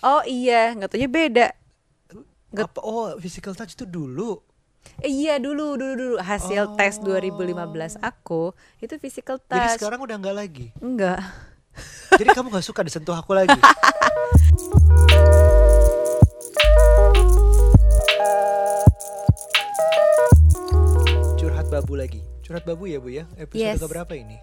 Oh iya, nggak taunya beda. Nggak- Apa oh physical touch itu dulu. Eh, iya dulu, dulu, dulu hasil tes Oh. 2015 aku itu physical touch. Jadi sekarang udah nggak lagi. Enggak. Jadi kamu nggak suka disentuh aku lagi. Curhat babu lagi. Curhat babu ya bu ya. Episode Yes. keberapa ini?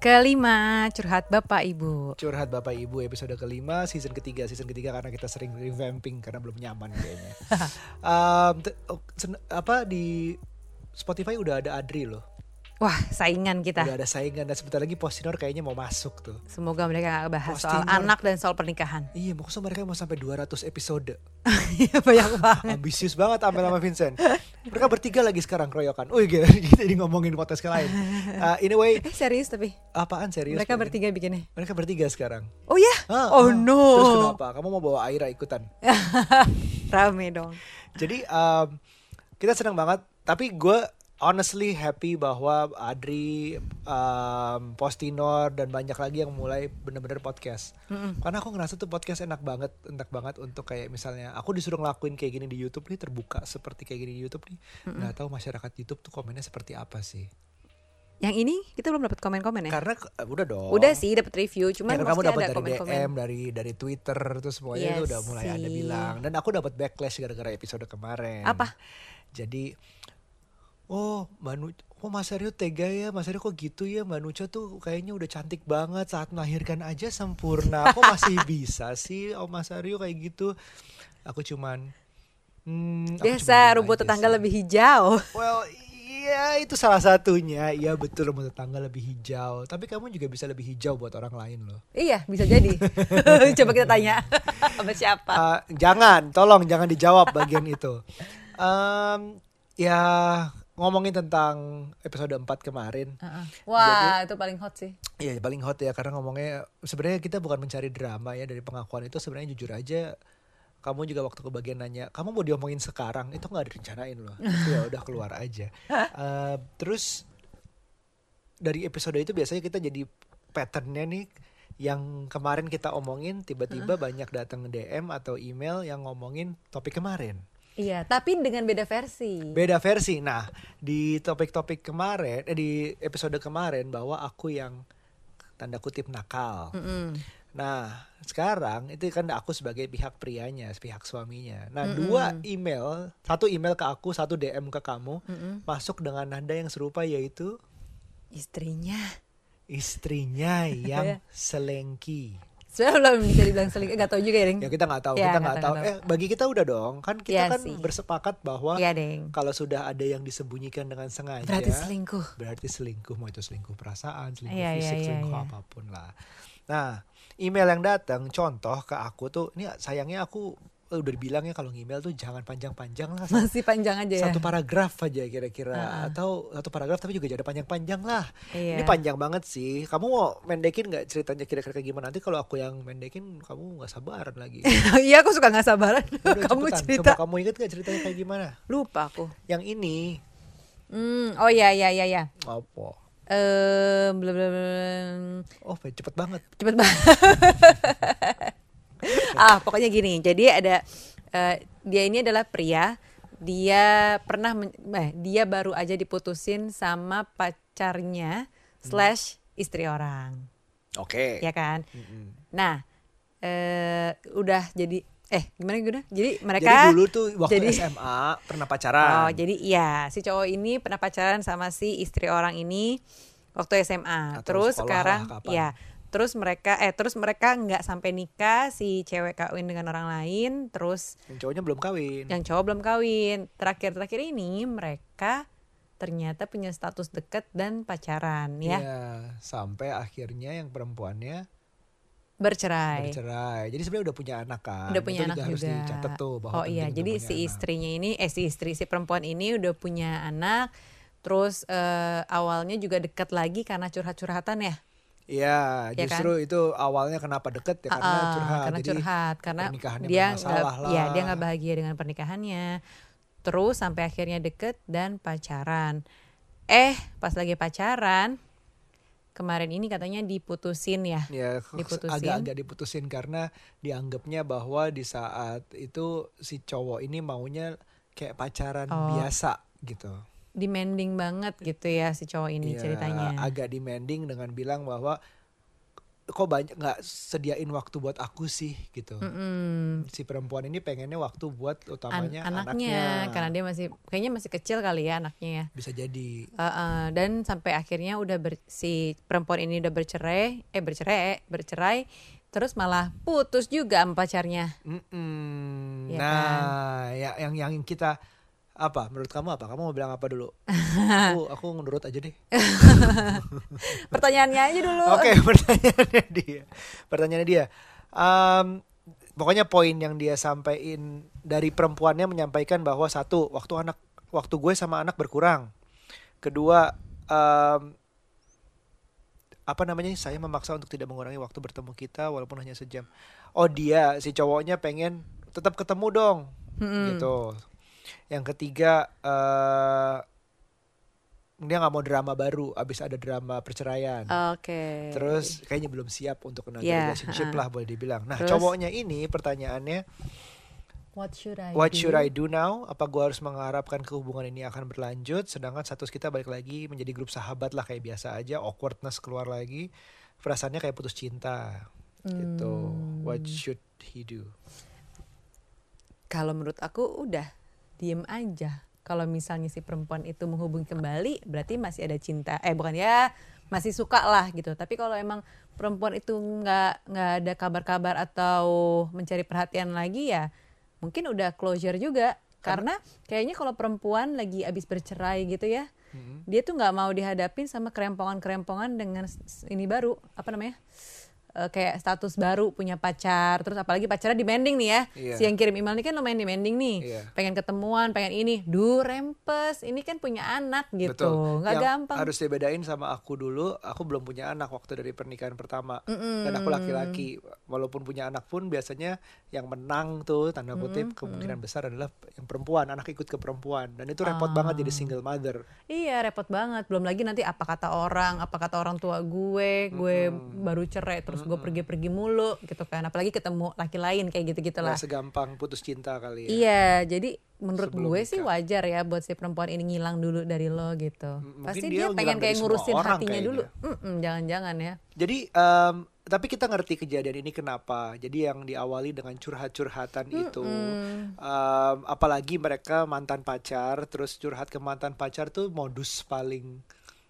Kelima, curhat Bapak Ibu. Curhat bapak ibu episode kelima season ketiga season ketiga karena kita sering revamping karena belum nyaman kayaknya. Sen- apa di Spotify udah ada Adri loh. Wah, saingan kita. Udah ada saingan dan sebentar lagi Postinor kayaknya mau masuk tuh. Semoga mereka nggak bahas soal Postinor. anak dan soal pernikahan. Iya, maksudnya mereka mau sampai 200 episode. Iya, Banyak banget. Ambisius banget Amel sama Vincent. Mereka bertiga lagi sekarang keroyokan. Oh iya, kita jadi ngomongin podcast lain. Uh, anyway, Eh serius tapi apaan serius? mereka Pengen? bertiga bikinnya. Mereka bertiga sekarang. Oh ya? Ah, oh ah. no. Terus kenapa? Kamu mau bawa Aira ikutan? Rame dong. Jadi um, kita senang banget. Tapi gue honestly happy bahwa Adri, um, Postinor dan banyak lagi yang mulai bener-bener podcast. Karena aku ngerasa tuh podcast enak banget, enak banget untuk kayak misalnya aku disuruh ngelakuin kayak gini di YouTube nih terbuka seperti kayak gini di YouTube nih. Nggak tahu masyarakat YouTube tuh komennya seperti apa sih? Yang ini kita belum dapat komen-komen ya? Karena eh, udah dong. Udah sih dapat review, Ya cuman kan kamu dapat ada dari. DM, dari dari Twitter terus semuanya itu Iya udah mulai ada sih. bilang. Dan aku dapat backlash gara-gara episode kemarin. Apa? Jadi oh Mbak Nu Oh Mas Aryo tega ya Mas Aryo kok gitu ya Mbak Nucha tuh kayaknya udah cantik banget saat melahirkan aja sempurna Kok masih bisa sih Oh Mas Aryo kayak gitu Aku cuman hmm, Biasa rumput tetangga sih. lebih hijau. Well iya itu salah satunya Iya betul rumput tetangga lebih hijau Tapi kamu juga bisa lebih hijau buat orang lain loh iya, bisa jadi. Coba kita tanya sama siapa. Uh, jangan, tolong jangan dijawab bagian itu. Um, ya ngomongin tentang episode 4 kemarin. Heeh. Wah, itu paling hot sih. Iya paling hot ya karena ngomongnya sebenarnya kita bukan mencari drama ya dari pengakuan itu sebenarnya jujur aja kamu juga waktu kebagian nanya kamu mau diomongin sekarang itu nggak direncanain loh itu ya udah keluar aja Uh, terus dari episode itu biasanya kita jadi patternnya nih yang kemarin kita omongin tiba-tiba banyak datang DM atau email yang ngomongin topik kemarin Iya, tapi dengan beda versi. beda versi. Nah, di topik-topik kemarin, eh, di episode kemarin bahwa aku yang tanda kutip nakal. Mm-mm. Nah, sekarang itu kan aku sebagai pihak prianya, pihak suaminya. Nah, dua email, satu email ke aku, satu DM ke kamu, Mm-mm. masuk dengan nada yang serupa yaitu Istrinya. istrinya yang selengki. Sebenarnya belum bisa dibilang selingkuh, gak tau juga ya, Ding. Ya kita nggak tahu, Ya, kita nggak nggak tahu, tahu. nggak Eh, bagi kita udah dong, kan kita Iya kan sih. bersepakat bahwa Ding. kalau sudah ada yang disembunyikan dengan sengaja, Berarti selingkuh. berarti selingkuh mau itu selingkuh perasaan selingkuh iya, fisik iya, selingkuh iya. apa pun lah nah email yang datang contoh ke aku tuh ini sayangnya aku udah dibilang ya kalau email tuh jangan panjang-panjang lah satu, Masih panjang aja ya. satu paragraf aja kira-kira Ah, ah. atau satu paragraf tapi juga jangan panjang-panjang lah Iya. ini panjang banget sih kamu mau mendekin nggak ceritanya kira-kira kayak gimana nanti kalau aku yang mendekin kamu nggak sabaran lagi Iya, aku suka gak sabaran. Udah, Kamu cepetan. cerita. coba kamu inget gak ceritanya kayak gimana Lupa aku. yang ini Hmm, oh iya iya iya iya. apa Eh, bla bla bla. oh cepet banget Cepet banget. ah, pokoknya gini. Jadi ada eh, dia ini adalah pria. Dia pernah eh, dia baru aja diputusin sama pacarnya slash istri orang, oke ya kan? Mm-mm. Nah, eh udah jadi eh gimana gimana? Jadi mereka Jadi dulu tuh waktu jadi- SMA pernah pacaran. Oh, jadi iya, si cowok ini pernah pacaran sama si istri orang ini waktu SMA. Atau terus sekolah sekarang lah, kapan. ya, terus mereka eh terus mereka nggak sampai nikah, si cewek kawin dengan orang lain, terus Yang cowoknya belum kawin. yang cowok belum kawin. Terakhir-terakhir ini mereka ternyata punya status deket dan pacaran ya, Iya, sampai akhirnya yang perempuannya bercerai. bercerai. Jadi sebenarnya udah punya anak kan. Udah punya Itu anak harus juga. dicatat tuh bahwa oh iya, jadi si anak. istrinya ini, eh si istri si perempuan ini udah punya anak. Terus eh, awalnya juga dekat lagi karena curhat-curhatan ya. Iya, Ya justru itu awalnya kenapa deket ya karena curhat. karena Jadi curhat karena pernikahannya dia nggak ya dia nggak bahagia dengan pernikahannya terus sampai akhirnya deket dan pacaran eh pas lagi pacaran kemarin ini katanya diputusin ya. Ya, Diputusin. agak-agak diputusin karena dianggapnya bahwa di saat itu si cowok ini maunya kayak pacaran Oh. biasa gitu. Demanding banget gitu ya si cowok ini Iya, ceritanya. agak demanding dengan bilang bahwa kok banyak nggak sediain waktu buat aku sih gitu. Mm-mm. Si perempuan ini pengennya waktu buat An- utamanya anaknya, karena dia masih kayaknya masih kecil kali ya anaknya ya. bisa jadi Uh, uh, dan sampai akhirnya udah ber- si perempuan ini udah bercerai, eh bercerai, bercerai, terus malah putus juga sama pacarnya. Mm-mm. Iya nah, ya yang yang kita apa? Menurut kamu apa? Kamu mau bilang apa dulu? aku aku nurut aja deh. Pertanyaannya aja dulu. Oke, pertanyaannya dia. Pertanyaannya dia. Em, pokoknya poin yang dia sampaikan dari perempuannya menyampaikan bahwa satu, waktu anak waktu gue sama anak berkurang. Kedua, em, apa namanya? Saya memaksa untuk tidak mengurangi waktu bertemu kita walaupun hanya sejam. Oh, dia si cowoknya pengen tetap ketemu dong. Mm-mm. Gitu. Yang ketiga eh dia nggak mau drama baru abis ada drama perceraian. Oke. Terus kayaknya belum siap untuk another Iya, relationship ha-ha. lah boleh dibilang. Nah, Terus? cowoknya ini pertanyaannya, what should I what do? should I do now? Apa gua harus mengharapkan ke hubungan ini akan berlanjut? Sedangkan status kita balik lagi menjadi grup sahabat lah kayak biasa aja. Awkwardness keluar lagi. Perasaannya kayak putus cinta. Gitu. Hmm. What should he do? Kalau menurut aku udah diem aja. Kalau misalnya si perempuan itu menghubungi kembali, berarti masih ada cinta. Eh bukan ya, masih suka lah gitu. Tapi kalau emang perempuan itu nggak nggak ada kabar-kabar atau mencari perhatian lagi ya, mungkin udah closure juga. Karena kayaknya kalau perempuan lagi abis bercerai gitu ya, Hmm. dia tuh nggak mau dihadapin sama kerempongan-kerempongan dengan ini baru apa namanya Eh, kayak status baru punya pacar terus apalagi pacarnya demanding nih ya Iya. si yang kirim email ini kan lumayan demanding nih Iya. pengen ketemuan pengen ini du rempes ini kan punya anak gitu nggak gampang Harus dibedain sama aku dulu. Aku belum punya anak waktu dari pernikahan pertama. Dan aku laki-laki. Walaupun punya anak pun biasanya yang menang tuh tanda kutip kemungkinan besar adalah yang perempuan. Anak ikut ke perempuan. Dan itu repot banget jadi single mother. iya repot banget belum lagi nanti apa kata orang apa kata orang tua gue gue baru cerai terus gue pergi-pergi mulu gitu kan apalagi ketemu laki lain kayak gitu gitulah Nggak segampang putus cinta kali ya. Iya, jadi menurut Sebelum gue sih nikah. wajar ya buat si perempuan ini ngilang dulu dari lo gitu. M- Pasti mungkin dia, dia pengen kayak ngurusin hatinya kayaknya. dulu. Jangan-jangan ya. Jadi em, tapi kita ngerti kejadian ini kenapa. Jadi yang diawali dengan curhat-curhatan itu, em, apalagi mereka mantan pacar, terus curhat ke mantan pacar tuh modus paling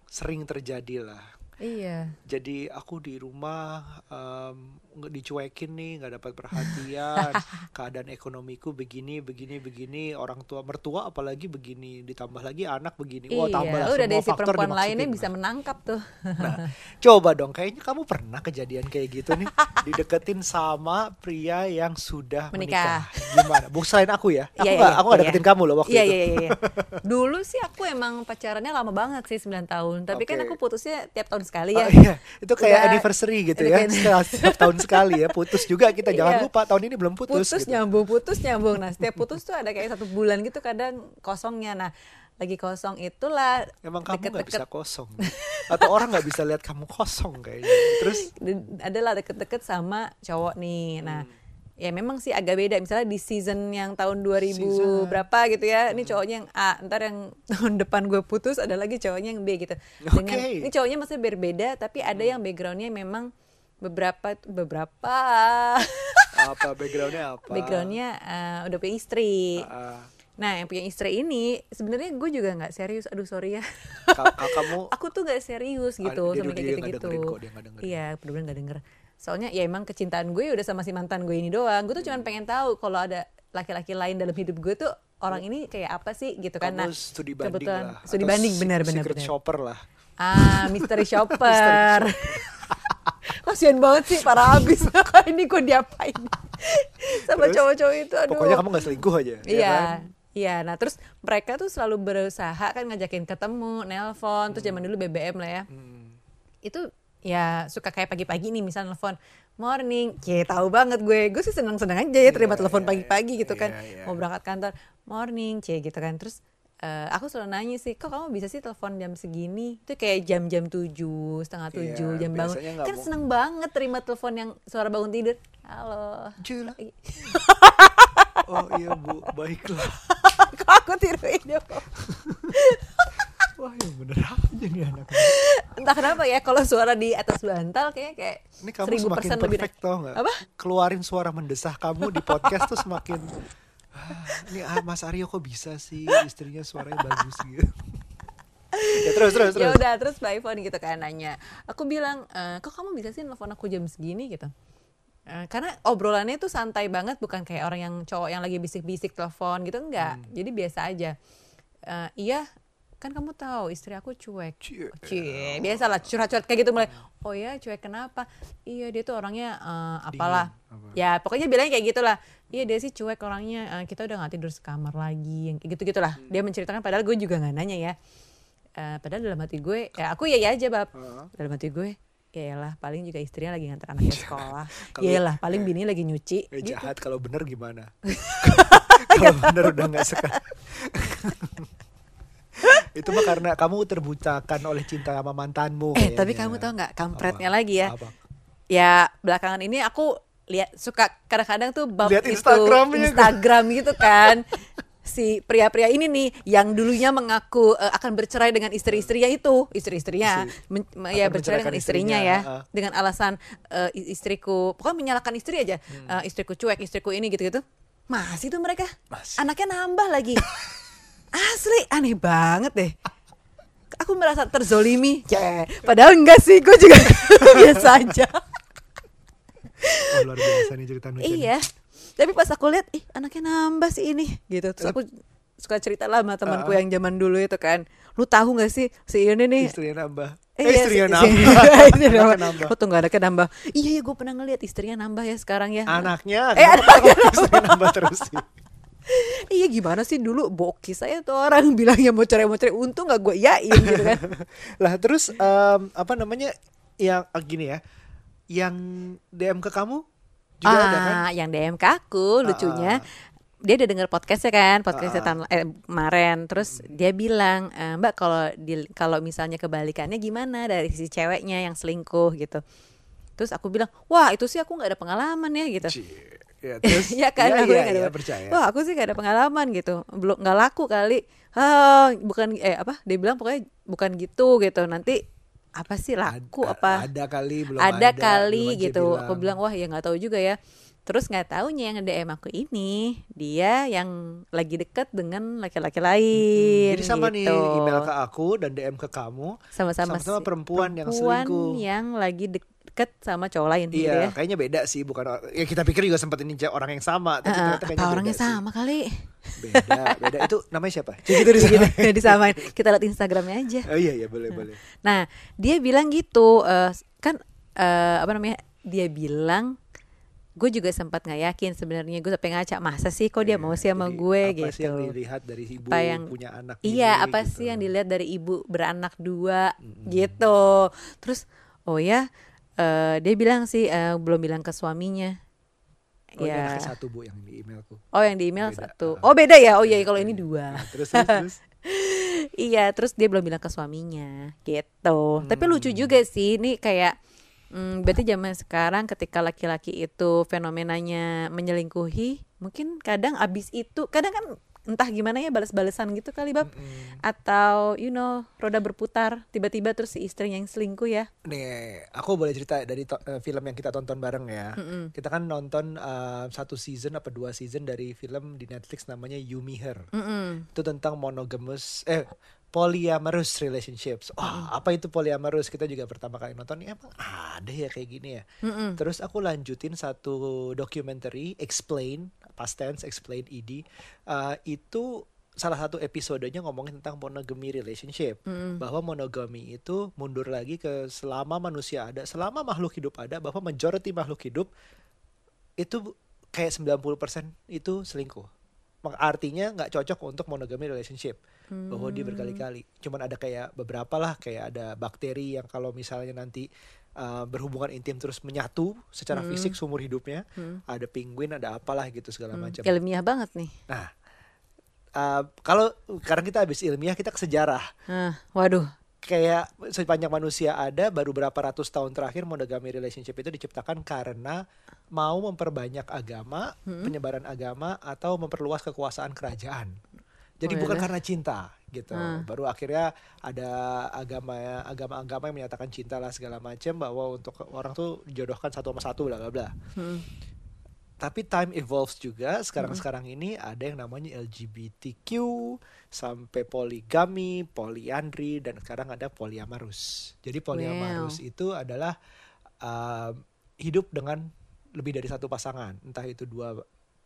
sering terjadi lah. Iya. Jadi aku di rumah nggak dicuekin nih, nggak dapat perhatian, keadaan ekonomiku begini, begini, begini, orang tua mertua apalagi begini, ditambah lagi anak begini. Wah tambah iya, udah semua dari si faktor perempuan lainnya bisa menangkap tuh. Nah, coba dong, kayaknya kamu pernah kejadian kayak gitu nih, dideketin sama pria yang sudah Menikah. menikah. Gimana? Bukan selain aku ya, aku Iya, nggak, iya, aku nggak iya. deketin kamu loh waktu Iya, itu. iya, iya, iya. Dulu sih aku emang pacarannya lama banget sih 9 tahun. Tapi kan Oke. aku putusnya tiap tahun sekali Oh, ya. iya, itu kayak Udah- anniversary gitu ya, setiap tahun sekali ya, putus juga kita jangan Iya. lupa tahun ini belum putus. putus gitu. nyambung putus nyambung nah setiap putus tuh ada kayak satu bulan gitu kadang kosongnya nah lagi kosong itulah Emang kamu nggak bisa kosong, atau orang nggak bisa lihat kamu kosong kayaknya. Terus adalah deket-deket sama cowok nih. Nah, Hmm. ya memang sih agak beda. Misalnya di season yang tahun 2000 Season. berapa gitu ya. Hmm. Ini cowoknya yang A, ntar yang tahun depan gue putus ada lagi cowoknya yang B gitu. Dengan. Hmm. ini cowoknya masih berbeda tapi ada yang backgroundnya memang beberapa beberapa apa backgroundnya apa? backgroundnya eh, udah punya istri. Ah, Nah, yang punya istri ini sebenarnya gue juga nggak serius. Aduh sorry ya. ka- ka- kamu aku tuh gak serius gitu dia- sama dia kayak nggak nggak dengerin. Iya, bener-bener gak denger. Soalnya ya emang kecintaan gue udah sama si mantan gue ini doang. Gue tuh Hmm. cuma pengen tahu kalau ada laki-laki lain dalam hidup gue tuh orang ini kayak apa sih gitu kan. Nah, studi banding kebetulan lah. studi banding se- benar benar secret benar. shopper lah. Ah, mystery shopper. Kasian banget sih para habis. ini gue diapain sama cowok-cowok itu. Aduh. Pokoknya kamu nggak selingkuh aja. ya Iya. kan? Iya, nah terus mereka tuh selalu berusaha kan ngajakin ketemu, nelpon, terus zaman dulu BBM lah ya. Hmm. Itu ya suka kayak pagi-pagi nih misal nelpon morning, cie tahu banget gue, gue sih seneng-seneng aja ya terima Iya, telepon iya, pagi-pagi gitu kan, iya, iya. mau berangkat kantor morning, cie gitu kan, terus eh, aku selalu nanya sih, kok kamu bisa sih telepon jam segini? Itu kayak jam-jam tujuh, setengah Iya, tujuh, jam bangun. Kan mau- seneng banget terima telepon yang suara bangun tidur. Halo. Jul. I- Oh iya bu, baiklah. kok aku tiruin ya? Wah yang bener aja nih anaknya. Entah kenapa ya, kalau suara di atas bantal kayaknya kayak Ini kamu seribu semakin persen lebih perfect tau nggak? Apa? Keluarin suara mendesah kamu di podcast tuh semakin. "Ah, ini ah, Mas Aryo kok bisa sih istrinya suaranya bagus gitu. ya terus terus ya terus. udah terus by phone gitu kan nanya aku bilang "Eh, kok kamu bisa sih nelfon aku jam segini gitu Eh, karena obrolannya tuh santai banget bukan kayak orang yang cowok yang lagi bisik-bisik telepon gitu enggak Hmm. jadi biasa aja Eh, iya kan kamu tahu istri aku cuek Cie. Cie, biasa lah curhat-curhat kayak gitu mulai oh ya cuek kenapa iya dia tuh orangnya eh, apalah apa? ya pokoknya bilangnya kayak gitulah iya dia sih cuek orangnya eh, kita udah nggak tidur sekamar lagi yang kayak gitu gitulah Hmm. dia menceritakan padahal gue juga nggak nanya ya Eh, padahal dalam hati gue ya aku ya ya aja bab Heeh. dalam hati gue ya lah paling juga istrinya lagi nganter anaknya sekolah Kalau- ya lah paling bini lagi nyuci Eh, gitu. jahat kalau bener gimana? kalau bener udah nggak suka. Itu mah karena kamu terbutakan oleh cinta sama mantanmu. eh tapi kayaknya. kamu tau nggak kampretnya Apa? lagi ya Apa? ya belakangan ini aku lihat suka kadang-kadang tuh bab Lihat itu Instagramnya kan? Instagram gitu kan si pria-pria ini nih yang dulunya mengaku eh, akan bercerai dengan istri-istrinya itu istri-istrinya Si- men- ya bercerai dengan istrinya istrinya, ya ah. dengan alasan i- istriku pokoknya menyalahkan istri aja Eh, istriku cuek istriku ini gitu-gitu masih tuh mereka Masih. anaknya nambah lagi asli aneh banget deh aku merasa terzolimi ya padahal enggak sih gue juga biasa aja Oh, luar biasa nih cerita Nucan. iya tapi pas aku lihat ih anaknya nambah sih ini gitu terus aku suka cerita lah sama temanku Ah. yang zaman dulu itu kan lu tahu nggak sih si ini nih Istrinya nambah. Eh, Eh, iya, istrinya si- nambah. istrinya Anaknya nambah. nambah. Lu tunggu anaknya nambah. Iya, iya gue pernah ngeliat istrinya nambah ya sekarang ya. Anaknya, Eh, kenapa kamu istrinya nambah terus sih? Iya gimana sih dulu bokis saya tuh orang bilangnya mau cerai mau cerai untung gak gue yain gitu kan. lah terus em, apa namanya yang ah, gini ya, yang DM ke kamu juga ada kan? ah, yang DM ke aku lucunya dia udah denger podcastnya kan podcastnya Ah. tahun eh, kemarin terus dia bilang "Eh, mbak kalau di kalau misalnya kebalikannya gimana dari si ceweknya yang selingkuh gitu terus aku bilang wah itu sih aku nggak ada pengalaman ya gitu Cie. Ya, terus, Iya kan iya, aku ada iya, percaya. wah aku sih gak ada pengalaman gitu belum nggak laku kali ah bukan eh apa dia bilang pokoknya bukan gitu gitu nanti apa sih laku Ada- apa Ada kali belum ada, ada. kali belum gitu aku bilang wah ya nggak tahu juga ya terus nggak taunya yang DM aku ini dia yang lagi deket dengan laki-laki lain Jadi sama nih gitu. email ke aku dan DM ke kamu. sama-sama si- perempuan yang perempuan selingkuh. yang lagi deket sama cowok lain gitu Iya, ya kayaknya beda sih, bukan ya kita pikir juga sempat ini orang yang sama, tapi Ah, ternyata apa kayaknya orangnya beda sih. sama kali Beda, beda itu namanya siapa? Cik gitu di sana. gitu disamain kita lihat Instagramnya aja Oh iya iya boleh boleh. Nah, dia bilang gitu, eh, kan eh, apa namanya? Dia bilang, gue juga sempat nggak yakin sebenarnya gue sampai ngaca masa sih kok dia mau sih sama Jadi, gue apa gitu. sih yang dilihat dari ibu Apa yang- punya anak Iya, ini, apa gitu. sih yang dilihat dari ibu beranak dua gitu. Terus, oh ya, eh, dia bilang sih eh, belum bilang ke suaminya. Oh, ini ya. anaknya satu bu yang di emailku. Oh, yang di email Beda. satu. Ah. Oh, beda ya. Oh iya, kalau ini dua. Nah, terus terus terus. iya, terus dia belum bilang ke suaminya gitu. Tapi lucu Hmm. juga sih, ini kayak hmm, berarti zaman sekarang ketika laki-laki itu fenomenanya menyelingkuhi, mungkin kadang abis itu, kadang kan entah gimana ya balas-balesan gitu kali bab, Mm-mm. atau you know roda berputar, tiba-tiba terus si istrinya yang selingkuh ya. Nih, aku boleh cerita dari eh, film yang kita tonton bareng ya. Mm-mm. Kita kan nonton eh, satu season apa dua season dari film di Netflix namanya You Me Her. Mm-mm. Itu tentang monogamous eh polyamorous relationships. Wah, apa itu polyamorous? Kita juga pertama kali nonton, "Ya, emang ada ya kayak gini ya. Mm-mm. Terus aku lanjutin satu documentary Explain, past tense Explain ED. Uh, itu salah satu episodenya ngomongin tentang monogamy relationship. Mm-mm. Bahwa monogami itu mundur lagi ke selama manusia ada, selama makhluk hidup ada, bahwa majority makhluk hidup itu kayak 90% itu selingkuh. Artinya nggak cocok untuk monogamy relationship bahwa dia berkali-kali. Cuman ada kayak beberapa lah kayak ada bakteri yang kalau misalnya nanti uh, berhubungan intim terus menyatu secara fisik seumur hidupnya. Hmm. Ada penguin, ada apalah gitu segala Hmm, macam. Ilmiah banget nih. Nah, uh, kalau karena kita habis ilmiah kita ke sejarah Ah, waduh. kayak sepanjang manusia ada baru berapa ratus tahun terakhir monogamy relationship itu diciptakan karena mau memperbanyak agama, penyebaran agama atau memperluas kekuasaan kerajaan. Jadi Oh, bukan yalah. karena cinta gitu. Ah. Baru akhirnya ada agama agama-agama yang menyatakan cinta lah segala macam bahwa untuk orang tuh dijodohkan satu sama satu bla bla bla. Hmm. Tapi time evolves juga. Sekarang-sekarang ini ada yang namanya LGBTQ sampai poligami, poliandri dan sekarang ada polyamorous. Jadi polyamorous itu adalah um, hidup dengan lebih dari satu pasangan, entah itu dua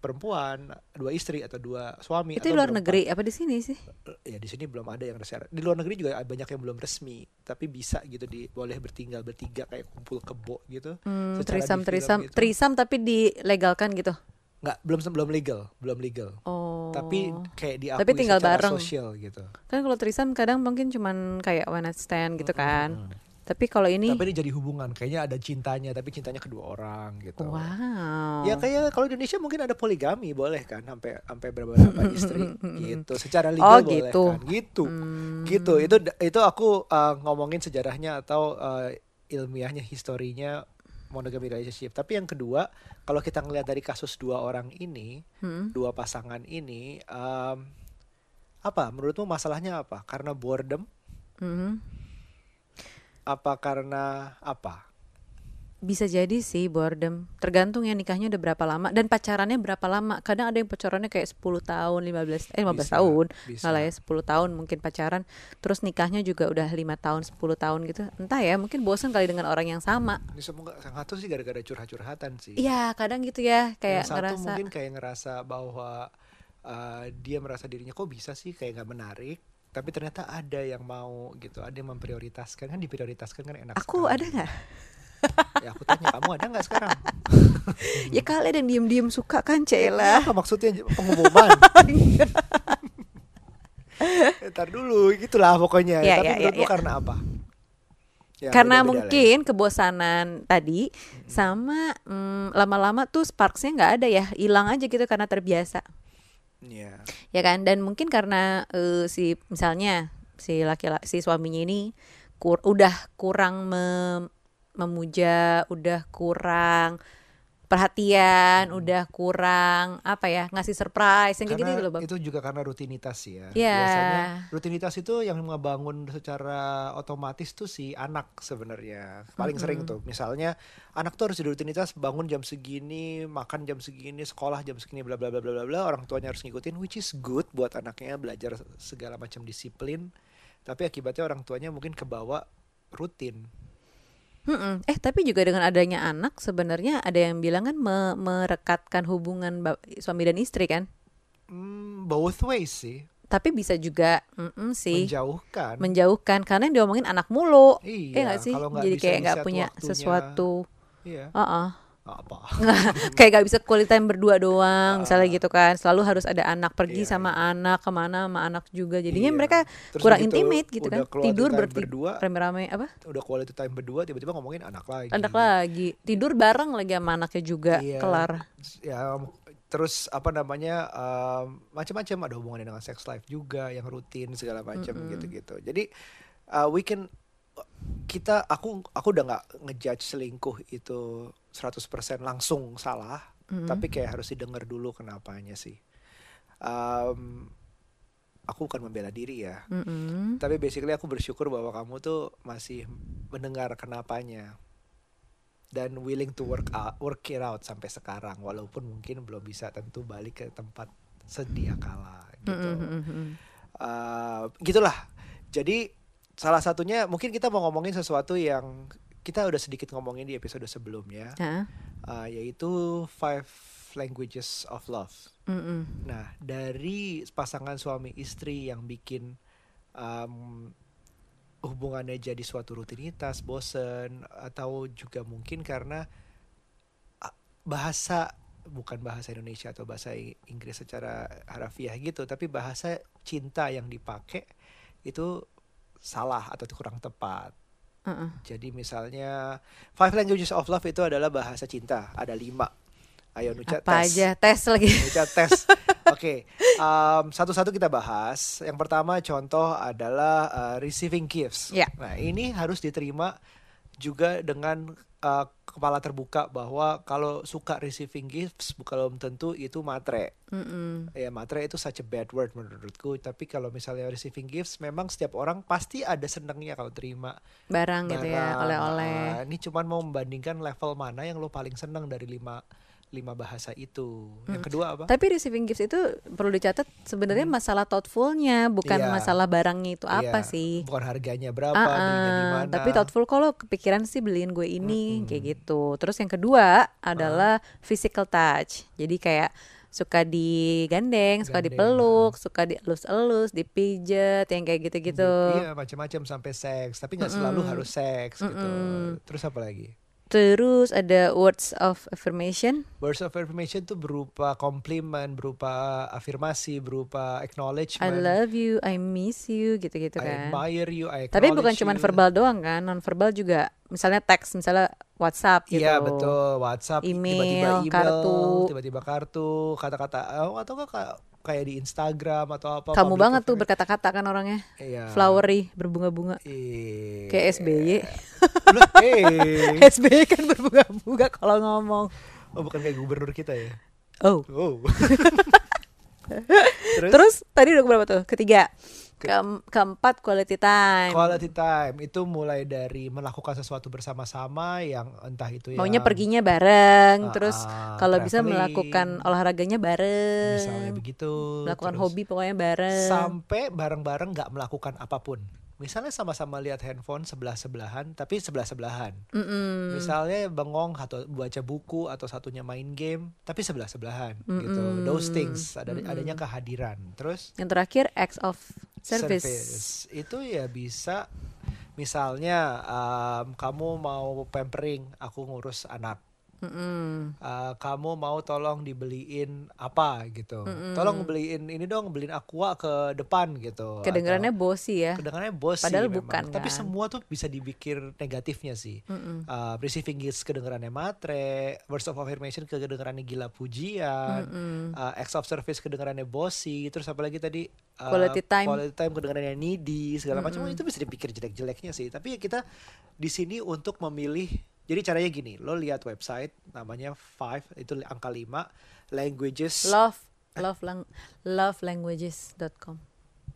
perempuan, dua istri atau dua suami Itu di luar negeri apa di sini sih? Ya di sini belum ada yang resmi. Di luar negeri juga banyak yang belum resmi, tapi bisa gitu di boleh bertinggal bertiga kayak kumpul kebo gitu. Hmm, trisam di trisam gitu. trisam tapi dilegalkan gitu. Nggak belum belum legal, belum legal. Oh. tapi kayak diakui Tapi tinggal secara bareng. sosial gitu. kan kalau trisam kadang mungkin cuman kayak one night stand gitu kan. Tapi kalau ini Tapi ini jadi hubungan, kayaknya ada cintanya, tapi cintanya kedua orang gitu. wow. Ya kayak kalau di Indonesia mungkin ada poligami boleh kan sampai sampai beberapa istri gitu. Secara Oh, legal boleh gitu. kan. Gitu. Hmm. Gitu. Itu itu aku uh, ngomongin sejarahnya atau uh, ilmiahnya historinya monogamy relationship. Tapi yang kedua, kalau kita ngelihat dari kasus dua orang ini, Hmm. dua pasangan ini um, apa menurutmu masalahnya apa? Karena boredom Mhm. Apa karena apa? Bisa jadi sih boredom. Tergantung ya nikahnya udah berapa lama dan pacarannya berapa lama. Kadang ada yang pacarannya kayak 10 tahun, 15 eh 15 Bisa, tahun. bisa. Ya 10 tahun mungkin pacaran. Terus nikahnya juga udah lima tahun, 10 tahun gitu. Entah ya, mungkin bosan kali dengan orang yang sama. Ini semoga yang satu sih gara-gara curhat-curhatan sih. Iya, kadang gitu ya, kayak yang satu ngerasa mungkin kayak ngerasa bahwa uh, dia merasa dirinya kok bisa sih kayak nggak menarik. Tapi ternyata ada yang mau gitu, ada yang memprioritaskan kan diprioritaskan kan enak. aku sekali. ada nggak? Ya aku tanya kamu ada nggak sekarang? Ya kali ada yang diem-diem suka kan, Cela. Apa maksudnya pengumuman? Ntar dulu, gitulah pokoknya. Ya, Tapi ya, ya, ya. karena apa? Ya, Karena ya. mungkin kebosanan tadi sama mm, lama-lama tuh sparksnya nggak ada ya, hilang aja gitu karena terbiasa. Iya. ya kan dan mungkin karena eh, si misalnya si laki-laki si suaminya ini kur, udah kurang mem- memuja udah kurang perhatian udah kurang apa ya ngasih surprise yang kayak gitu loh bang itu juga karena rutinitas ya. Iya. Biasanya rutinitas itu yang ngebangun secara otomatis tuh si anak sebenarnya. Paling sering tuh. Misalnya anak tuh harus di rutinitas bangun jam segini, makan jam segini, sekolah jam segini bla bla bla bla bla bla. Orang tuanya harus ngikutin which is good buat anaknya belajar segala macam disiplin. Tapi akibatnya orang tuanya mungkin kebawa rutin. Mm-mm. eh tapi juga dengan adanya anak sebenarnya ada yang bilang kan me- merekatkan hubungan suami dan istri kan Hmm, both ways sih. tapi bisa juga mm-mm sih Menjauhkan. menjauhkan karena yang diomongin anak mulu Iya, Iya nggak sih nggak jadi kayak nggak punya waktunya. sesuatu Iya. Heeh. Apa? kayak gak bisa quality time berdua doang misalnya gitu kan selalu harus ada anak pergi Iya, sama anak ke mana sama anak juga jadinya Iya. mereka Terus kurang begitu intimate gitu kan tidur berdua, rame-rame apa udah quality time berdua tiba-tiba ngomongin anak lagi. anak lagi tidur bareng lagi sama anaknya juga Iya. kelar Ya terus apa namanya um, macam-macam ada hubungannya dengan sex life juga yang rutin segala macam gitu-gitu. Jadi uh, we can kita aku aku udah nggak ngejudge selingkuh itu 100% langsung salah, tapi kayak harus didengar dulu kenapanya sih. Um, aku bukan membela diri ya. Mm-mm. Tapi basically aku bersyukur bahwa kamu tuh masih mendengar kenapanya dan willing to work out, work it out sampai sekarang walaupun mungkin belum bisa tentu balik ke tempat sedia kala gitu. Mm-mm. Eh, gitulah. Jadi salah satunya mungkin kita mau ngomongin sesuatu yang kita udah sedikit ngomongin di episode sebelumnya, Ah, eh, yaitu five languages of love. mm-mm. Nah, dari pasangan suami istri yang bikin um, hubungannya jadi suatu rutinitas, bosen, atau juga mungkin karena ah, bahasa bukan bahasa Indonesia atau bahasa Inggris secara harafiah gitu, tapi bahasa cinta yang dipakai itu salah atau kurang tepat. Uh-uh. Jadi misalnya five languages of love itu adalah bahasa cinta, ada lima. Ayo Nuca apa tes. aja tes lagi Nuca tes. Oke, um, satu-satu kita bahas. Yang pertama contoh adalah uh, receiving gifts. Ya. Nah, ini harus diterima juga dengan uh, kepala terbuka bahwa kalau suka receiving gifts belum tentu itu matre. Mm-mm. Ya, matre itu such a bad word menurutku. Tapi kalau misalnya receiving gifts, memang setiap orang pasti ada senangnya kalau terima barang gitu ya barang. oleh-oleh Ah, ini cuman mau membandingkan level mana yang lo paling senang dari lima lima bahasa itu. Yang Hmm. kedua apa? tapi receiving gifts itu perlu dicatat sebenarnya masalah thoughtfulnya bukan Hmm. Iya. masalah barangnya itu apa Iya, sih Bukan harganya berapa, ah, mana. tapi thoughtful kalau kepikiran sih beliin gue ini Mm-mm. kayak gitu. Terus yang kedua adalah physical touch. Jadi kayak suka digandeng, suka Gandeng, dipeluk, suka dielus-elus, dipijet, yang kayak gitu-gitu. Iya, macam-macam sampai seks, tapi nggak selalu Mm-mm. harus seks gitu. Mm-mm. Terus apa lagi? Terus ada words of affirmation. Words of affirmation tuh berupa komplimen, berupa afirmasi, berupa I acknowledgement. love you, I miss you, gitu-gitu I kan. admire you, I Tapi bukan cuma verbal doang kan, non verbal juga. Misalnya teks, misalnya WhatsApp gitu. Iya betul, WhatsApp Email, tiba-tiba email, kartu. tiba-tiba kartu, kata-kata oh, atau nggak kayak di Instagram atau apa. Kamu banget tuh berkata-kata kan orangnya. Iya. Flowery, berbunga-bunga. Iya. Kayak SBY. Eh. SBY kan berbunga-bunga kalau ngomong. Oh bukan kayak gubernur kita ya. Oh. Oh. Terus, Terus tadi udah berapa tuh? Ketiga. Keem- keempat quality time. quality time itu mulai dari melakukan sesuatu bersama-sama yang entah itu ya Maunya perginya bareng, Ah, terus kalau bisa melakukan olahraganya bareng. misalnya begitu. melakukan terus hobi pokoknya bareng. sampai bareng-bareng nggak melakukan apa pun. Misalnya sama-sama lihat handphone sebelah-sebelahan tapi sebelah-sebelahan. Mm-mm. Misalnya bengong atau baca buku atau satunya main game tapi sebelah-sebelahan gitu. Mm-mm. Those things ada Mm-mm. adanya kehadiran. Terus Yang terakhir acts of service. itu ya bisa misalnya um, kamu mau pampering aku ngurus anak Mm-mm. Uh, kamu mau tolong dibeliin apa gitu Mm-mm. tolong beliin ini dong beliin aqua ke depan gitu Kedengarannya Atau- bosi ya. kedengarannya bos sih Padahal memang. bukan, tapi kan? semua tuh bisa dipikir negatifnya sih Mm-mm. Uh, receiving gifts kedengarannya matre words of affirmation kedengarannya gila pujian Mm-mm. uh, acts of service kedengarannya bossy terus apa lagi tadi uh, Quality time. quality time kedengarannya needy segala macam Mm-mm. itu bisa dipikir jelek-jeleknya sih tapi ya kita di sini untuk memilih jadi caranya gini lo lihat website namanya five itu angka 5 languages Love love lang lovelanguages.com.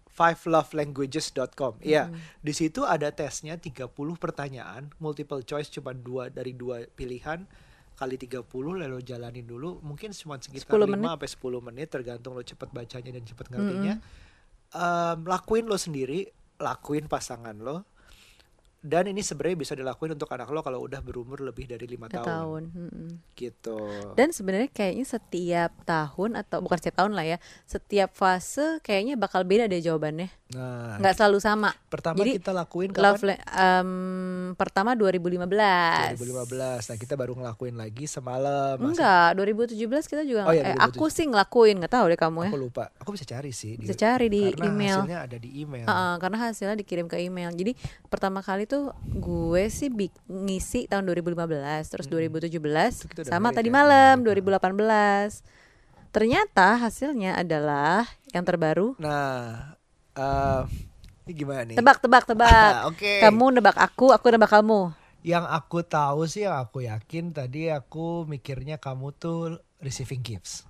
fivelovelanguages.com Iya, di situ ada tesnya 30 pertanyaan, multiple choice cuma dua dari dua pilihan kali 30 lalu jalanin dulu mungkin cuma sekitar 10 5 menit. sampai 10 menit tergantung lo cepet bacanya dan cepet ngertinya. Em, lakuin lo sendiri, lakuin pasangan lo. Dan ini sebenarnya bisa dilakuin untuk anak lo kalau udah berumur lebih dari lima Tahun. tahun, tahun. mm-mm. gitu. Dan sebenarnya kayaknya setiap tahun atau bukan setiap tahun lah ya, setiap fase kayaknya bakal beda deh jawabannya. Nah, Nggak selalu sama. pertama jadi, kita lakuin Love kapan? la- em, pertama 2015. 2015. Nah, kita baru ngelakuin lagi semalam. Enggak, 2017 kita juga Oh iya, eh, aku sih ngelakuin, nggak tahu deh kamu ya. Aku lupa. Aku bisa cari sih. Bisa cari di karena email. hasilnya ada di email. Heeh, karena hasilnya dikirim ke email. Jadi pertama kali tuh gue sih bi- ngisi tahun 2015, terus 2017 kita udah sama married tadi ya? malam Hmm. 2018. Ternyata hasilnya adalah yang terbaru. Nah, eh, ini gimana nih? Tebak, tebak, tebak. Oke. Kamu nebak aku, aku nebak kamu. Yang aku tahu sih, yang aku yakin tadi aku mikirnya kamu tuh receiving gifts.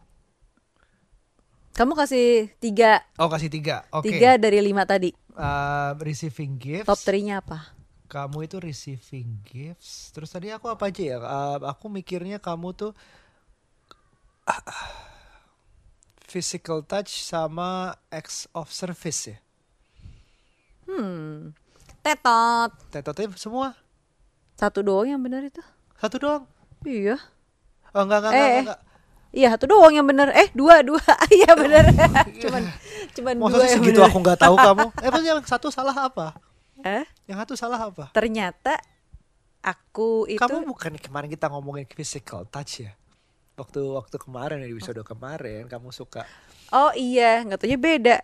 Kamu kasih tiga, Oh kasih tiga. Oke. tiga dari lima tadi. Eh, receiving gifts. Top 3-nya apa? Kamu itu receiving gifts. Terus tadi aku apa aja ya? Eh, aku mikirnya kamu tuh ah, physical touch sama acts of service ya. Hmm, tetot. Tetotnya semua Satu doang yang benar itu. satu doang. Iya. Oh enggak enggak Eh, enggak, eh. enggak. Iya satu doang yang benar. Eh dua dua. Iya benar. cuman cuman Masa dua segitu aku nggak tahu kamu? Eh pas yang satu salah apa? Eh? Yang satu salah apa? Ternyata aku itu Kamu bukan kemarin kita ngomongin physical touch ya? Waktu waktu kemarin di episode kemarin kamu suka Oh iya, nggak taunya beda.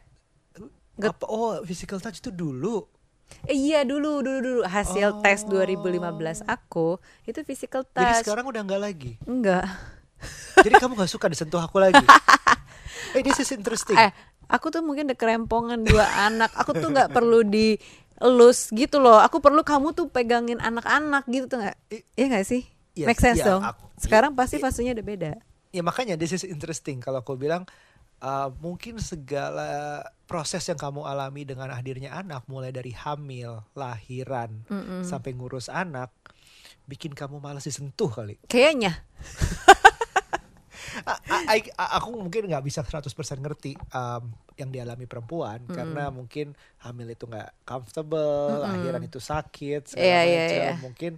Nggak- apa? Oh physical touch itu dulu. Eh, iya dulu dulu dulu hasil tes Oh. 2015 aku itu physical Jadi touch. sekarang udah nggak lagi. Enggak. Jadi kamu nggak suka disentuh aku lagi. Eh, this is interesting. Eh, aku tuh mungkin udah kerempongan dua anak. Aku tuh nggak perlu di elus gitu loh. Aku perlu kamu tuh pegangin anak-anak gitu tuh nggak? Iya nggak sih? Yes, Make sense iya, dong. aku- Sekarang i- pasti i- fasenya udah beda. Ya makanya this is interesting kalau aku bilang uh, mungkin segala proses yang kamu alami dengan hadirnya anak mulai dari hamil, lahiran, sampai ngurus anak bikin kamu malas disentuh kali. Kayaknya. A- a- I- a- aku mungkin nggak bisa 100% ngerti um, yang dialami perempuan karena mungkin hamil itu nggak comfortable, lahiran itu sakit, segala Iya, iya, macam. iya. Mungkin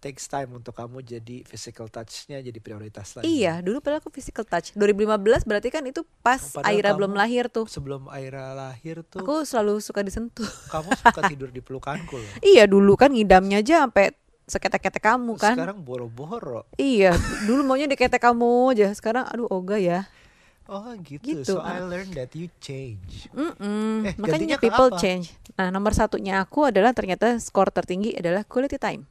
takes time untuk kamu jadi physical touch-nya jadi prioritas lagi. Iya, dulu padahal aku physical touch. 2015 berarti kan itu pas Padahal Aira belum lahir tuh. Sebelum Aira lahir tuh Aku selalu suka disentuh. kamu suka tidur di pelukanku loh. iya, dulu kan ngidamnya aja sampai seketek-ketek kamu kan. Sekarang boro-boro. Iya, dulu maunya diketek kamu aja. Sekarang aduh ogah ya. Oh gitu. Gitu, So I learned that you change. Mm-mm. Eh, Makanya people apa? change. Nah, nomor satunya aku adalah ternyata skor tertinggi adalah quality time.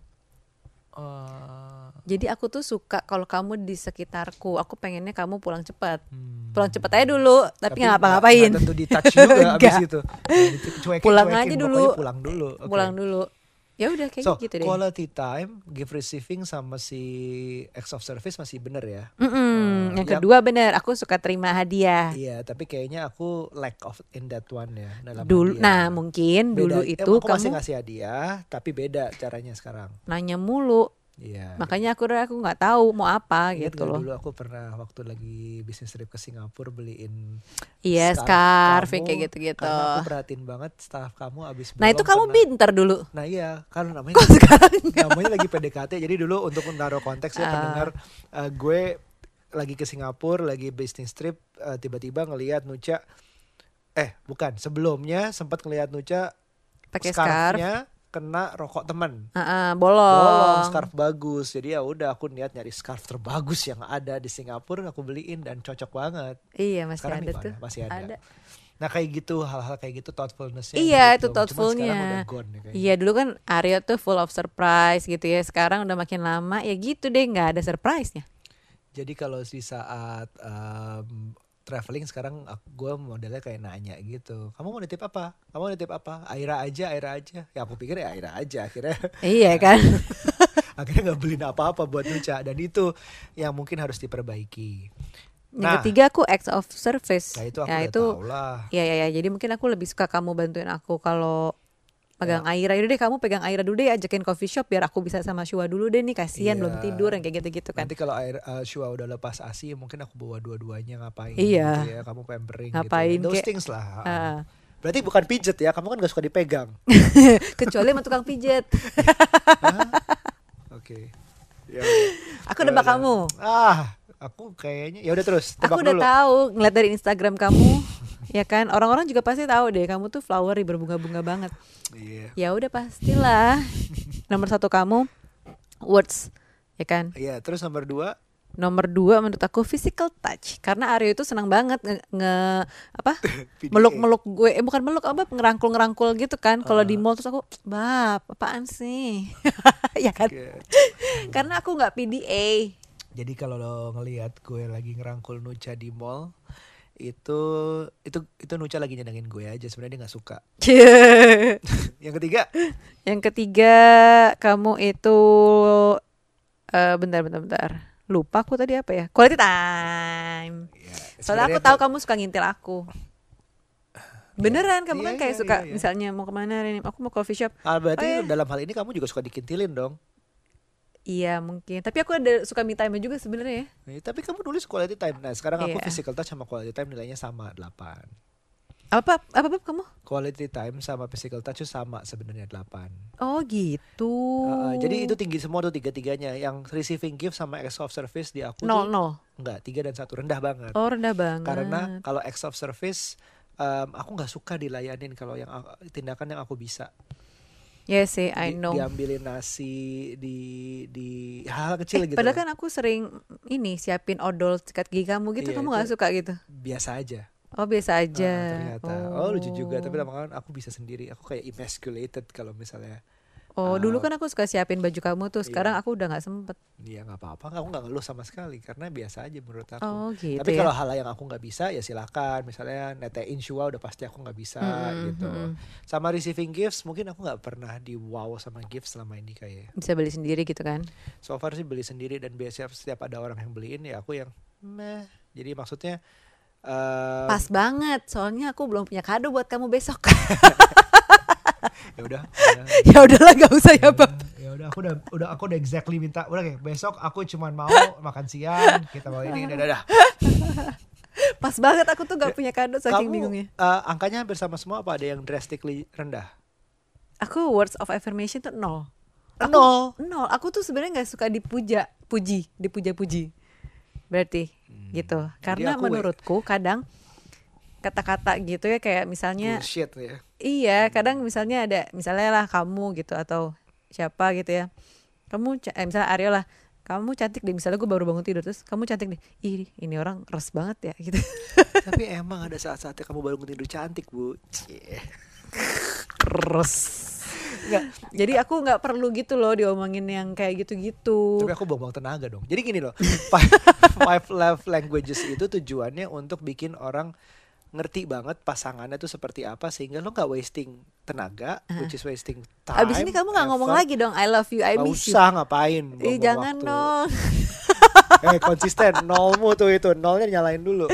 Uh, Jadi aku tuh suka kalau kamu di sekitarku. Aku pengennya kamu pulang cepat. hmm. Pulang cepat aja dulu, tapi nggak ngapa-ngapain. nggak tentu di touch juga abis itu. Dicuekin, Pulang cuekin, aja pokoknya dulu. Pulang dulu. Oke. Pulang dulu. Ya udah kayak So gitu deh. quality time, give receiving sama si acts of service masih bener ya. Mm-mm. Eh, Yang yang- kedua bener, aku suka terima hadiah. Iya, tapi kayaknya aku lack of in that one ya dalam Dulu, hadiah. nah mungkin Beda. dulu Eh, itu aku masih kamu ngasih hadiah, tapi beda caranya sekarang. nanya mulu. Iya. Makanya aku aku nggak tahu mau apa Ingat gitu loh. dulu aku pernah waktu lagi bisnis trip ke Singapura beliin Iya, staff scarf kamu, kayak gitu-gitu. Karena aku perhatiin banget staff kamu abis Nah itu kamu pernah- pinter dulu. Nah iya, kan namanya Kok sekarang namanya lagi PDKT. Jadi dulu untuk menaruh konteks ya pendengar, eh, gue lagi ke Singapura, lagi bisnis trip, eh, tiba-tiba ngelihat Nuca, eh bukan sebelumnya sempat ngelihat Nuca pakai scarf, kena rokok teman. Ah, ah, bolong bolong. scarf bagus jadi ya udah aku niat nyari scarf terbagus yang ada di Singapura aku beliin dan cocok banget Iya masih sekarang ada tuh. masih ada. Ada. nah kayak gitu hal-hal kayak gitu thoughtfulnessnya Iya, itu gitu. Sekarang thoughtfulnya. ya. Iya dulu kan Aryo tuh full of surprise gitu ya. Sekarang udah makin lama ya gitu deh nggak ada surprise-nya. jadi kalau di saat um, traveling sekarang gue modelnya kayak nanya gitu kamu mau nitip apa kamu mau nitip apa Aira aja Aira aja ya aku pikir ya Aira aja akhirnya iya kan. akhirnya nggak beliin apa-apa buat Nuca dan itu yang mungkin harus diperbaiki Yang Nah. ketiga aku acts of service. nah itu aku ya itu tahu lah ya ya ya. Jadi mungkin aku lebih suka kamu bantuin aku kalau pegang Aira. Yaudah deh kamu pegang Aira dulu deh ajakin coffee shop biar aku bisa sama Shua dulu deh nih kasihan Iya. belum tidur yang kayak gitu-gitu kan. Nanti kalau air uh, Shua udah lepas ASI mungkin aku bawa dua-duanya ngapain Iya. gitu ya. Kamu pampering Ngapain gitu. ya. Those kek. things lah. Ah. Berarti bukan pijet ya. Kamu kan gak suka dipegang. Kecuali sama tukang pijet. Oke. Ya udah. Aku nebak Ya kamu. Ah, aku kayaknya ya udah terus Aku udah dulu. tahu ngeliat dari Instagram kamu. Ya kan orang-orang juga pasti tahu deh kamu tuh flowery berbunga-bunga banget. Iya. Ya udah pastilah. Nomor satu kamu words ya kan. Iya, terus nomor dua Nomor dua menurut aku physical touch karena Aryo itu senang banget nge, nge- apa PDA. meluk-meluk gue eh bukan meluk apa ngerangkul-ngerangkul gitu kan kalau Ah. di mall terus aku bab apaan sih ya kan karena aku nggak PDA Jadi kalau lo ngelihat gue lagi ngerangkul Nuca di mall itu itu itu Nuca lagi nyenengin gue aja sebenarnya dia nggak suka. Yang ketiga yang ketiga kamu itu eh bentar bentar bentar lupa aku tadi apa ya quality time ya, soalnya aku tahu kamu suka ngintil aku beneran kamu Iya, kan kayak iya, suka iya, iya. misalnya mau ke mana ini aku mau coffee shop Ah, berarti Oh, iya. dalam hal ini kamu juga suka dikintilin dong. Iya mungkin tapi aku ada suka me time juga sebenarnya ya. Eh, tapi kamu nulis quality time. Nah, sekarang aku Iya. physical touch sama quality time nilainya sama 8. apa apa apa kamu Quality time sama physical touch sama sebenarnya 8. oh gitu Uh, jadi itu tinggi semua tuh tiga-tiganya. Yang receiving gift sama acts of service di aku nol nol enggak, tiga dan satu rendah banget. oh rendah banget Karena kalau acts of service um, aku nggak suka dilayanin kalau yang aku- tindakan yang aku bisa. Ya sih I Di- know Diambilin nasi di di hal kecil Eh, gitu. padahal kan aku sering ini siapin odol sikat gigi kamu gitu Iya, kamu nggak suka gitu biasa aja. oh biasa Ah, aja ternyata. Oh. lucu juga tapi lama-lama aku bisa sendiri. Aku kayak emasculated kalau misalnya Oh, Uh, dulu kan aku suka siapin baju kamu tuh. Sekarang aku udah nggak sempet. Iya nggak apa-apa, aku nggak ngeluh sama sekali karena biasa aja menurut aku. Oh, gitu Tapi ya. kalau hal yang aku nggak bisa ya silakan. Misalnya netein shua udah pasti aku nggak bisa Mm-mm, gitu. mm-mm. Sama receiving gifts mungkin aku nggak pernah di wow sama gifts selama ini kayak. Bisa beli sendiri gitu kan. So far sih beli sendiri dan biasanya setiap ada orang yang beliin ya aku yang meh. Jadi maksudnya eh Pas banget, soalnya aku belum punya kado buat kamu besok. ya udah. udah. ya udahlah gak usah ya, Bab. ya udah aku udah udah aku udah exactly minta udah kayak besok aku cuman mau makan siang kita mau ini udah udah Pas banget aku tuh gak punya kado saking kamu bingungnya. eh, angkanya hampir sama semua apa ada yang drastically rendah Aku words of affirmation tuh nol. Aku, nol Nol. Aku tuh sebenarnya nggak suka dipuja, puji, dipuja-puji. Berarti gitu. Karena menurutku kadang kata-kata gitu ya kayak misalnya bullshit ya iya, kadang misalnya ada misalnya lah kamu gitu atau siapa gitu ya. Kamu eh, misalnya Aryo lah, kamu cantik deh misalnya gue baru bangun tidur terus kamu cantik deh. Ih, ini orang res banget ya gitu. tapi emang ada saat-saatnya kamu baru tidur cantik bu Cie. Res. Nggak, jadi aku nggak perlu gitu loh diomongin yang kayak gitu-gitu. tapi aku buang-buang tenaga dong jadi gini loh five, five love languages itu tujuannya untuk bikin orang ngerti banget pasangannya tuh seperti apa sehingga lo nggak wasting tenaga which is wasting time Abis ini kamu nggak ngomong lagi dong I love you, I miss you. usah ngapain Ih jangan waktu. dong. eh konsisten nolmu tuh itu nolnya nyalain dulu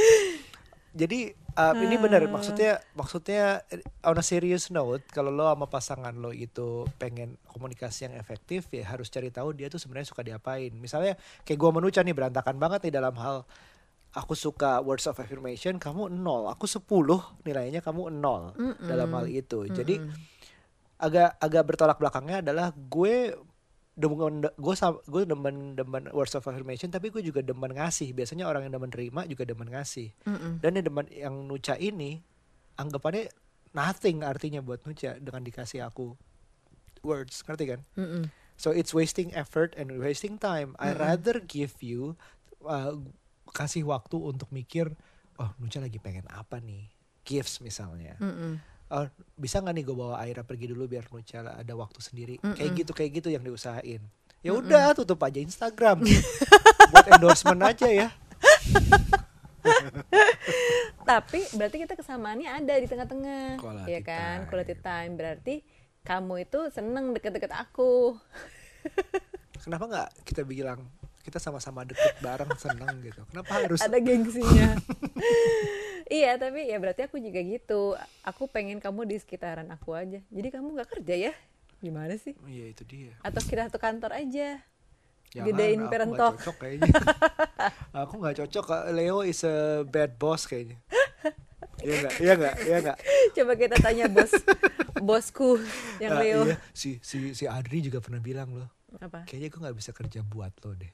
jadi uh, ini benar Ah. maksudnya maksudnya eh, on a serious note kalau lo sama pasangan lo itu pengen komunikasi yang efektif ya harus cari tahu dia tuh sebenarnya suka diapain misalnya kayak gua menuca nih berantakan banget nih dalam hal aku suka words of affirmation kamu nol aku 10 nilainya kamu nol Mm-mm. dalam hal itu jadi Mm-mm. agak agak bertolak belakangnya adalah gue demen gue gue demen demen words of affirmation tapi gue juga demen ngasih biasanya orang yang demen terima juga demen ngasih Mm-mm. dan yang demen yang nuca ini anggapannya nothing artinya buat nuca dengan dikasih aku words ngerti kan Mm-mm. so it's wasting effort and wasting time I Mm-mm. rather give you uh, kasih waktu untuk mikir oh nuca lagi pengen apa nih gifts misalnya Mm-mm. oh bisa nggak nih gue bawa Aira pergi dulu biar Nucha ada waktu sendiri Mm-mm. kayak gitu kayak gitu yang diusahain ya udah tutup aja Instagram buat endorsement aja ya Tapi berarti kita kesamaannya ada di tengah-tengah, Quality ya kan? time. Quality time berarti kamu itu seneng deket-deket aku. kenapa nggak kita bilang kita sama-sama deket bareng seneng gitu kenapa harus Ada gengsinya. iya, tapi ya berarti aku juga gitu. Aku pengen kamu di sekitaran aku aja. Jadi kamu nggak kerja ya? Gimana sih? iya itu dia Atau kita satu kantor aja? Jangan, Gedein aku talk. cocok kayaknya aku nggak cocok Leo is a bad boss kayaknya Iya nggak, iya nggak, iya nggak. Coba kita tanya bos, bosku yang Ah, Leo. iya, si si si Adri juga pernah bilang loh, Apa? kayaknya gue nggak bisa kerja buat lo deh.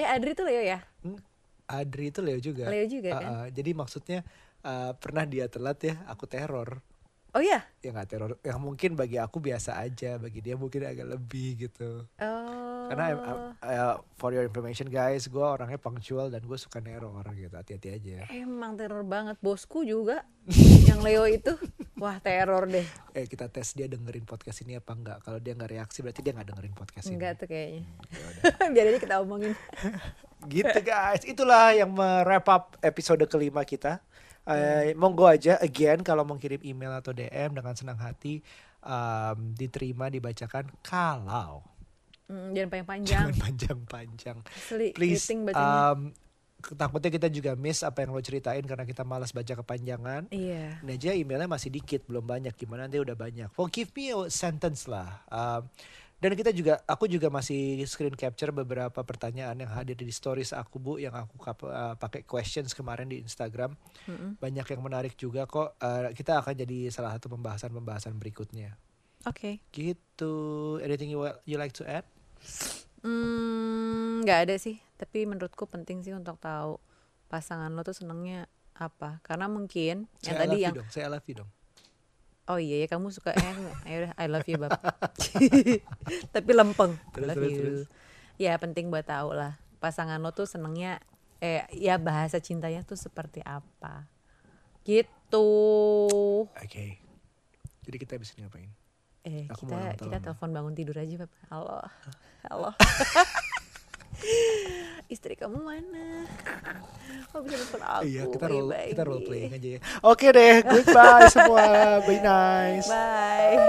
Eh Adri tuh Leo ya? Hmm, Adri itu Leo juga. Leo juga, kan? Jadi maksudnya ah, pernah dia telat ya, aku teror. Oh iya? Ya nggak teror, yang mungkin bagi aku biasa aja, bagi dia mungkin agak lebih gitu. Oh. Karena I'm- I'm- uh, for your information guys, gue orangnya punctual dan gue suka neror gitu, hati-hati aja. Emang teror banget bosku juga yang Leo itu. Wah teror deh. Eh kita tes dia dengerin podcast ini apa enggak? Kalau dia nggak reaksi berarti dia nggak dengerin podcast ini. Enggak tuh kayaknya. Ya udah. Biar aja kita omongin. gitu guys itulah yang wrap up episode kelima kita Eh, monggo aja again kalau mau kirim email atau DM dengan senang hati um, diterima dibacakan kalau Hmm, jangan panjang-panjang. jangan panjang-panjang please um, takutnya kita juga miss apa yang lo ceritain karena kita malas baca kepanjangan iya. Ini aja emailnya masih dikit, belum banyak. Gimana nanti udah banyak. Well, give me a sentence lah. Um, dan kita juga, aku juga masih screen capture beberapa pertanyaan yang hadir di stories aku bu, yang aku kap- uh, pakai questions kemarin di Instagram. Mm-mm. Banyak yang menarik juga kok. Uh, kita akan jadi salah satu pembahasan-pembahasan berikutnya. Oke. Gitu. Anything you you like to add? Hmm, nggak ada sih. Tapi menurutku penting sih untuk tahu pasangan lo tuh senengnya apa. Karena mungkin yang Saya I tadi yang dong. Saya love you dong. oh iya ya kamu suka eh ya udah I love you bab. tapi lempeng. Terus, love terus, you. terus. Ya penting buat tahu lah pasangan lo tuh senengnya eh ya bahasa cintanya tuh seperti apa. Gitu. Oke. Jadi kita bisa ngapain? Eh, Aku kita kita telepon bangun tidur aja, Beb. Halo. Halo. Istri kamu mana? Oh bisa telepon aku. Iya, kita role, kita role playing aja ya. Oke deh, goodbye semua. bye nice. Bye.